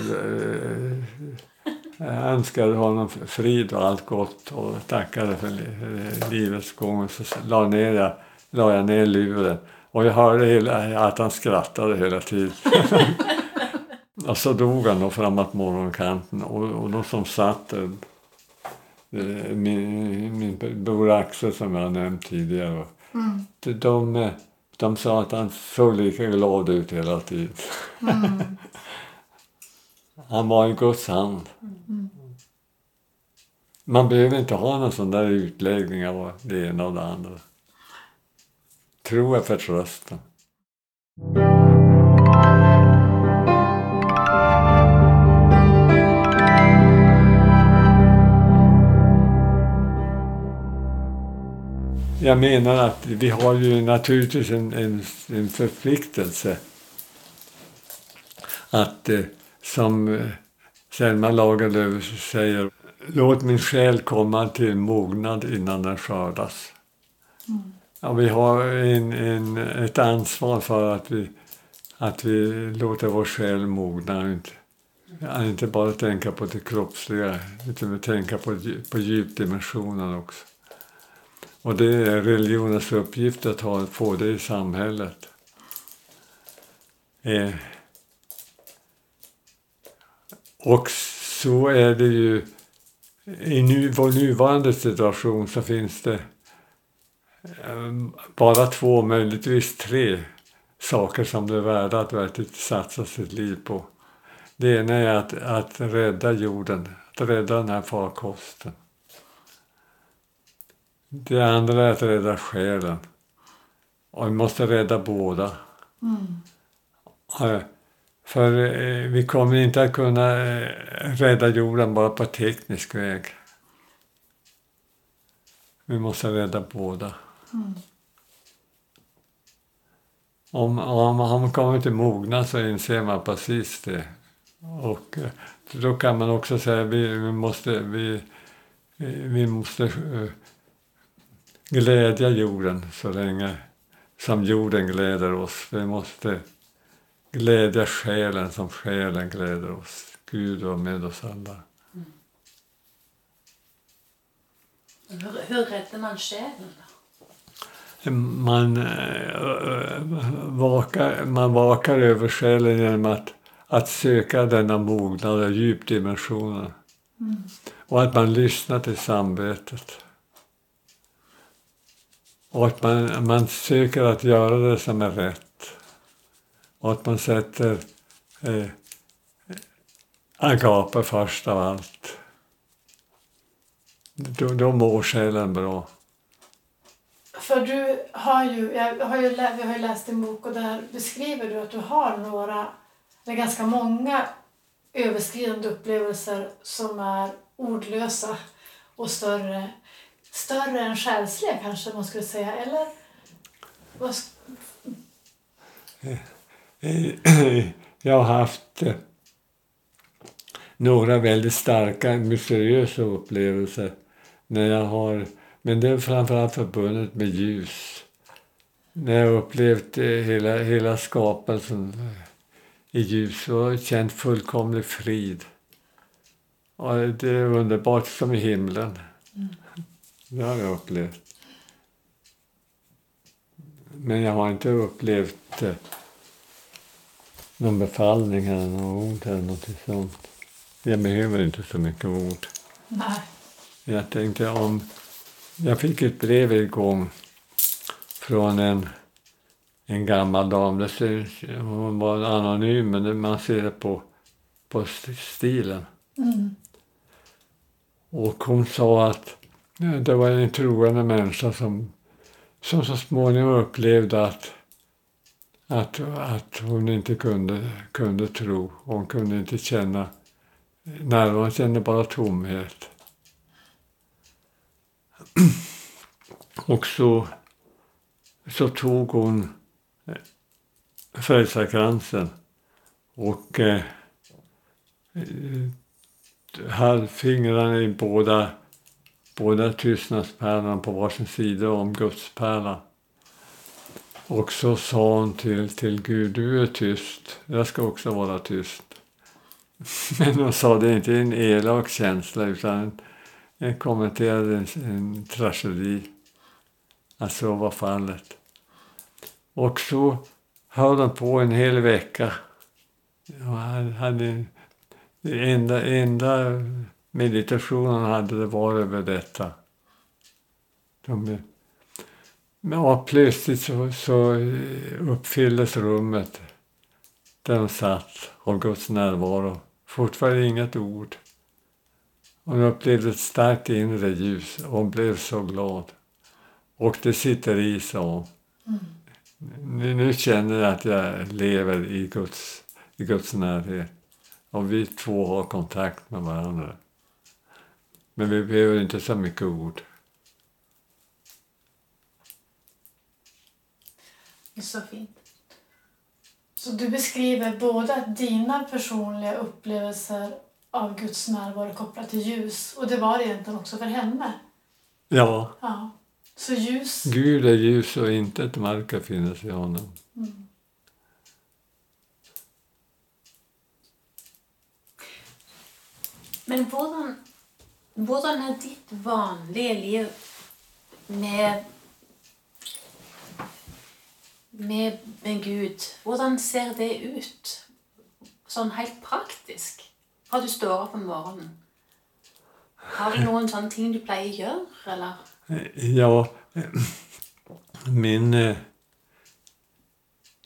Speaker 1: jag önskade honom frid och allt gott och tackade för li- livets gång. Och så la, ner la jag ner luren och jag hörde hela, att han skrattade hela tiden. *laughs* och så dog han då framåt morgonkanten och, och de som satt där, eh, min, min bror Axel som jag nämnt tidigare.
Speaker 2: Mm.
Speaker 1: de, de, de sa att han såg lika glad ut hela tiden.
Speaker 2: Mm.
Speaker 1: Han var i Guds hand. Man behöver inte ha någon sån där utläggning av det ena och det andra. Tro jag förtröstan. Jag menar att vi har ju naturligtvis en, en, en förpliktelse att eh, som eh, Selma Lagerlöf säger Låt min själ komma till mognad innan den skördas. Mm. Ja, vi har en, en, ett ansvar för att vi, att vi låter vår själ mogna. Inte, inte bara tänka på det kroppsliga utan vi tänka på, på djupdimensionen också. Och det är religionens uppgift att ha, få det i samhället. Eh, och så är det ju i nu, vår nuvarande situation så finns det bara två, möjligtvis tre saker som det är värda att verkligen satsa sitt liv på. Det ena är att, att rädda jorden, att rädda den här farkosten. Det andra är att rädda själen. Och vi måste rädda båda. Eh, För eh, vi kommer inte att kunna eh, rädda jorden bara på teknisk väg. Vi måste rädda båda. Mm. Om, om han kommer till mogna så inser man precis det. Och eh, då kan man också säga vi, vi måste, vi, vi måste eh, glädja jorden så länge som jorden gläder oss. Vi måste glädja själen som själen gläder oss. Gud var med oss alla. Mm.
Speaker 3: Hur, hur räddar man själen då?
Speaker 1: Man, eh, eh, vakar, man vakar över själen genom att, att söka denna mognad och djupdimensionen. Och att man lyssnar till samvetet. Och att man, man söker att göra det som är rätt. Och att man sätter eh, agape först av allt. Då, då mår själen bra.
Speaker 2: För du har ju, jag har ju, vi har ju läst din bok och där beskriver du att du har några, eller ganska många överskridande upplevelser som är ordlösa och större, större än själsliga kanske man skulle säga, eller? Vad, sk- *clears throat*
Speaker 1: Jag har haft eh, några väldigt starka mysteriösa upplevelser. När jag har, men det är framförallt förbundet med ljus. när jag upplevt eh, hela, hela skapelsen eh, i ljus och känt fullkomlig frid. Och det är underbart som i himlen. Det har jag upplevt. Men jag har inte upplevt eh, någon befallning eller något ord eller något sånt. Jag behöver inte så mycket ord.
Speaker 2: Nej.
Speaker 1: Jag tänkte om... Jag fick ett brev igång från en, en gammal dam. Det ser, hon var anonym, men man ser det på, på st- stilen.
Speaker 2: Mm.
Speaker 1: Och hon sa att det var en troende människa som, som så småningom upplevde att, att, att hon inte kunde, kunde tro. Hon kunde inte känna närvaro, hon kände bara tomhet. Och så, så tog hon eh, frälsarkransen och eh, eh höll fingrarna i båda, båda tystnadspärlorna på varsin sida om gudspärlan. Och så sa hon till, till Gud, du är tyst, jag ska också vara tyst. *laughs* Men hon sa det inte i en elak känsla utan kommenterade en, en tragedi. Att så var fallet. Och så höll de på en hel vecka. Och han hade, det enda, enda meditationen han hade det var över detta. De, men plötsligt så, så uppfylldes rummet där de satt av Guds närvaro. Fortfarande inget ord. Hon upplevde ett starkt inre ljus och hon blev så glad. Och det sitter i, sa hon. Nu, nu känner jag att jag lever i Guds, i Guds närhet. Och vi två har kontakt med varandra. Men vi behöver inte så mycket ord.
Speaker 2: Det är så fint. Så du beskriver både att dina personliga upplevelser av Guds närvaro kopplat till ljus och det var det egentligen också för henne.
Speaker 1: Ja,
Speaker 2: Ja. Så ljus.
Speaker 1: Gud är ljus och inte ett mörker finns i honom.
Speaker 3: Men hvordan, hvordan er ditt vanlige liv med, med, med Gud? Hvordan ser det ut? Sånn helt praktisk. Fra du står opp om morgenen. Har du noen sånne ting du pleier å gjøre, eller?
Speaker 1: Ja, min... eh,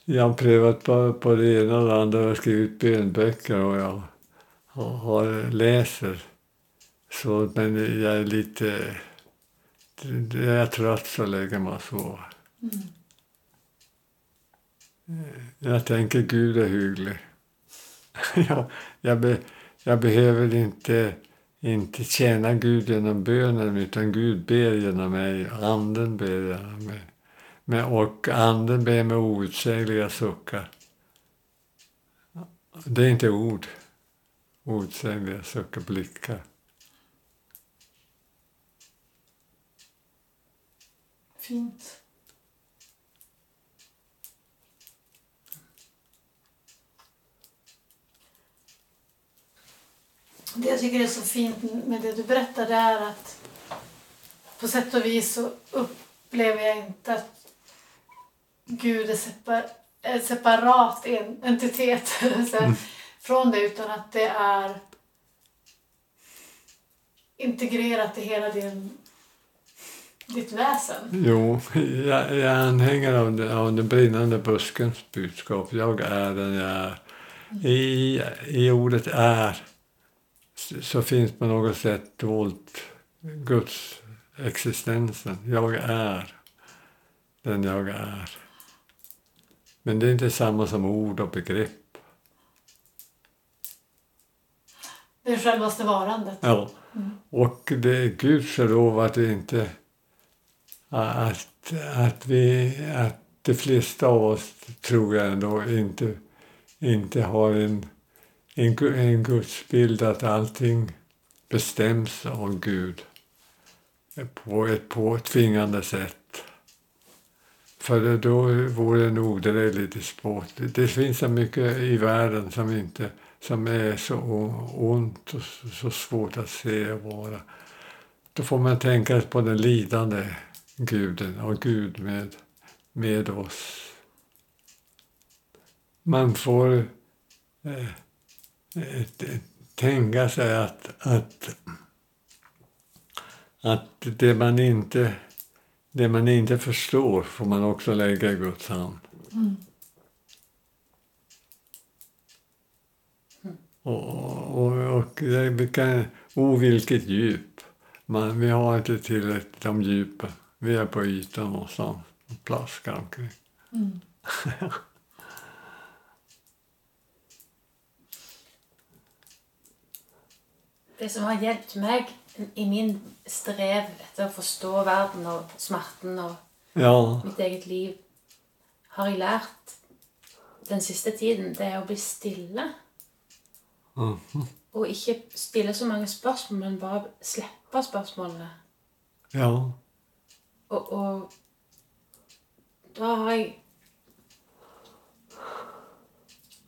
Speaker 1: Jag har prövat på, på det ena och det andra. Jag har skrivit bönböcker och jag har, läser. Så, men jag är lite... Jag är trött så lägger man så. Jag tänker Gud är hygglig. *laughs* jag, jag, be, jag behöver inte, inte tjäna Gud genom bönen utan Gud ber genom mig. Anden ber genom mig. Men, och anden ber med outsägliga suckar. Det är inte ord. Outsägliga suckar, blickar.
Speaker 2: Fint. Det jag tycker är så fint med det du berättade är att på sätt och vis så upplever jag inte att Gud är separ, en separat en, entitet *laughs* så, från det utan att det är integrerat i hela din, ditt väsen.
Speaker 1: Jo, jag, jag är anhängare av, den- av den brinnande buskens budskap. Jag är den jag är. I, I ordet är så- finns på något sätt dolt Guds existensen. Jag är den jag är. Men det är inte samma som ord och begrepp.
Speaker 2: Det är självaste varandet.
Speaker 1: Ja. Och det är gudskelov att det inte att, att vi att de flesta av oss tror jag ändå inte, inte har en, en, en gudsbild att allting bestäms av Gud på ett påtvingande sätt. För då vore det en odräglig despot. Det, finns så mycket i världen som, inte, som är så ont och så, svårt att se och vara. Då får man tänka på den lidande guden och Gud med, med oss. Man får eh, tänka sig att, att, att det, man inte, det man inte förstår får man också lägga i Guds hand. Mm. Och, och, och det kan, oh vilket djup. Man, vi har inte tillräckligt om djupen. Vi är på ytan någonstans och plaskar omkring. Mm. *laughs*
Speaker 3: Det som har hjälpt mig i min strev etter å forstå verden og smerten og ja. mitt eget liv, har jeg lært den siste tiden, det er å bli stille. Mm -hmm. Og ikke stille så mange spørsmål, men bare slippe spørsmålene.
Speaker 1: Ja.
Speaker 3: Og, og da har jeg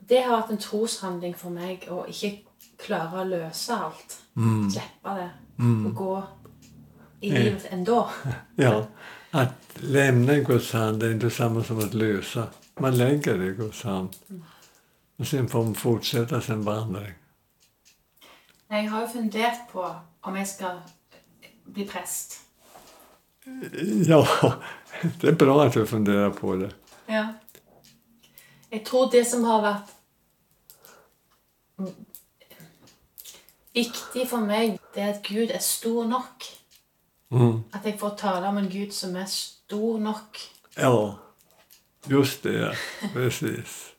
Speaker 3: Det har vært en troshandling for meg å ikke klare å løse alt. Mm. Slippe det. Mm. Och gå i eh. livet ändå. *laughs*
Speaker 1: ja, att lämna Guds hand är inte samma som att lösa. Man lägger det i Guds hand. Och sen får man fortsätta sin vandring.
Speaker 3: Jag har ju funderat på om jag ska bli präst.
Speaker 1: Ja, *laughs* det är bra att du funderar på det.
Speaker 3: Ja. Jag tror det som har varit viktig for meg, det er at Gud er stor nok. Mm. At jeg får tale om en Gud som er stor nok.
Speaker 1: Ja, just det. Ja. Precis.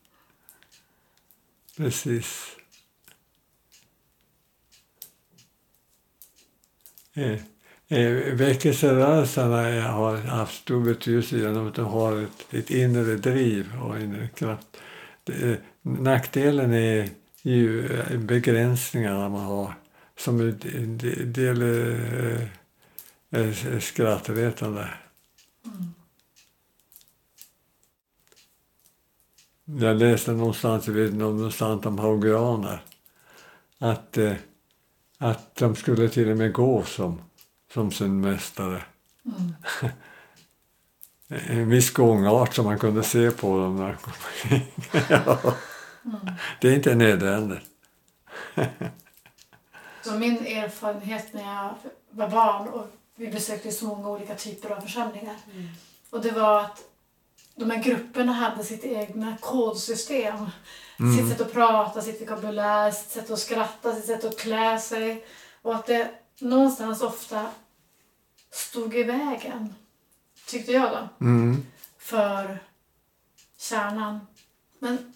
Speaker 1: Precis. Eh, eh, väckelserörelserna har haft stor betydelse genom att de har ett, ett inre driv och inre kraft. Det, nackdelen är ju begränsningarna man har som en del är skrattretande. Mm. Jag läste någonstans, jag vet någonstans om haugianer, att, eh, att de skulle till och med gå som, som sin mästare. Mm. *laughs* en viss gångart som man kunde se på dem när de kom *laughs* ja. Det är inte nödvändigt. *laughs*
Speaker 2: så min erfarenhet när jag var barn och vi besökte så många olika typer av församlingar. Mm. Och det var att de här grupperna hade sitt egna kodsystem. Mm. Sitt sätt att prata, sitt vokabulär, sitt sätt att skratta, sitt sätt att klä sig. Och att det någonstans ofta stod i vägen, tyckte jag då, mm. för kärnan. Men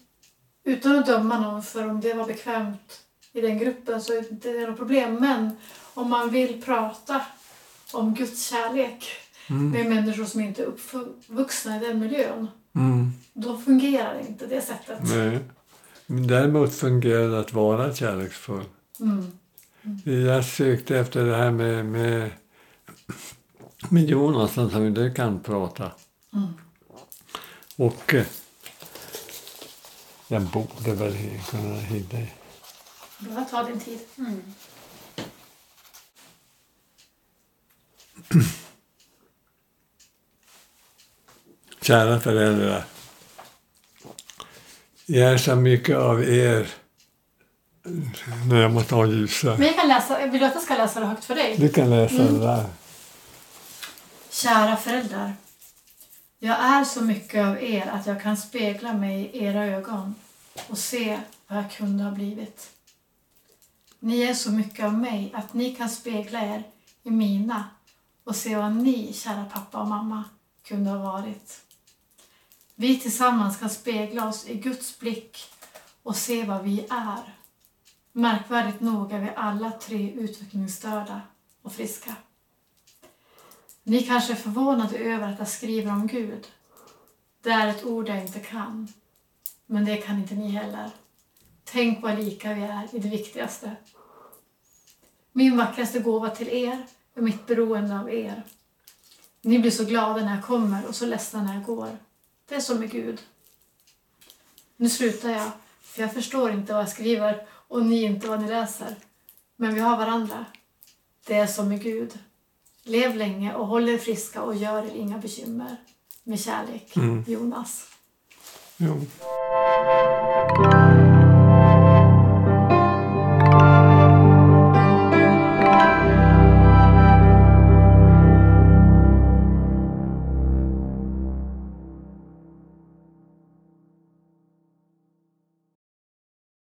Speaker 2: utan att döma någon för om det var bekvämt i den gruppen så är det inte något problem. Men om man vill prata om Guds kärlek mm. med människor som inte är uppvuxna i den miljön. Mm. Då fungerar inte det sättet.
Speaker 1: Nej. Däremot fungerar det att vara kärleksfull. Mm. Mm. Jag sökte efter det här med, med, med Jonas som inte kan prata. Mm. Och jag borde väl kunna hinna.
Speaker 2: Bara ta din tid. Mm. *clears throat*
Speaker 1: Kära föräldrar. Jag är så mycket av er när jag måste ha ljusa.
Speaker 2: Men jag kan läsa, vill du att jag ska läsa det högt för dig?
Speaker 1: Du kan läsa mm. det där.
Speaker 2: Kära föräldrar. Jag är så mycket av er att jag kan spegla mig i era ögon och se vad jag kunde ha blivit. Ni är så mycket av mig att ni kan spegla er i mina och se vad ni, kära pappa och mamma, kunde ha varit. Vi tillsammans kan spegla oss i Guds blick och se vad vi är. Märkvärdigt nog är vi alla tre utvecklingsstörda och friska. Ni kanske är förvånade över att jag skriver om Gud. Det är ett ord jag inte kan. Men det kan inte ni heller. Tänk vad lika vi är i det viktigaste. Min vackraste gåva till er är mitt beroende av er. Ni blir så glada när jag kommer och så ledsna när jag går. Det är så med Gud. Nu slutar jag, för jag förstår inte vad jag skriver och ni inte vad ni läser. Men vi har varandra. Det är som med Gud. Lev länge och håll er friska och gör er inga bekymmer. Med kärlek,
Speaker 1: Mm.
Speaker 2: Jonas.
Speaker 1: Jo.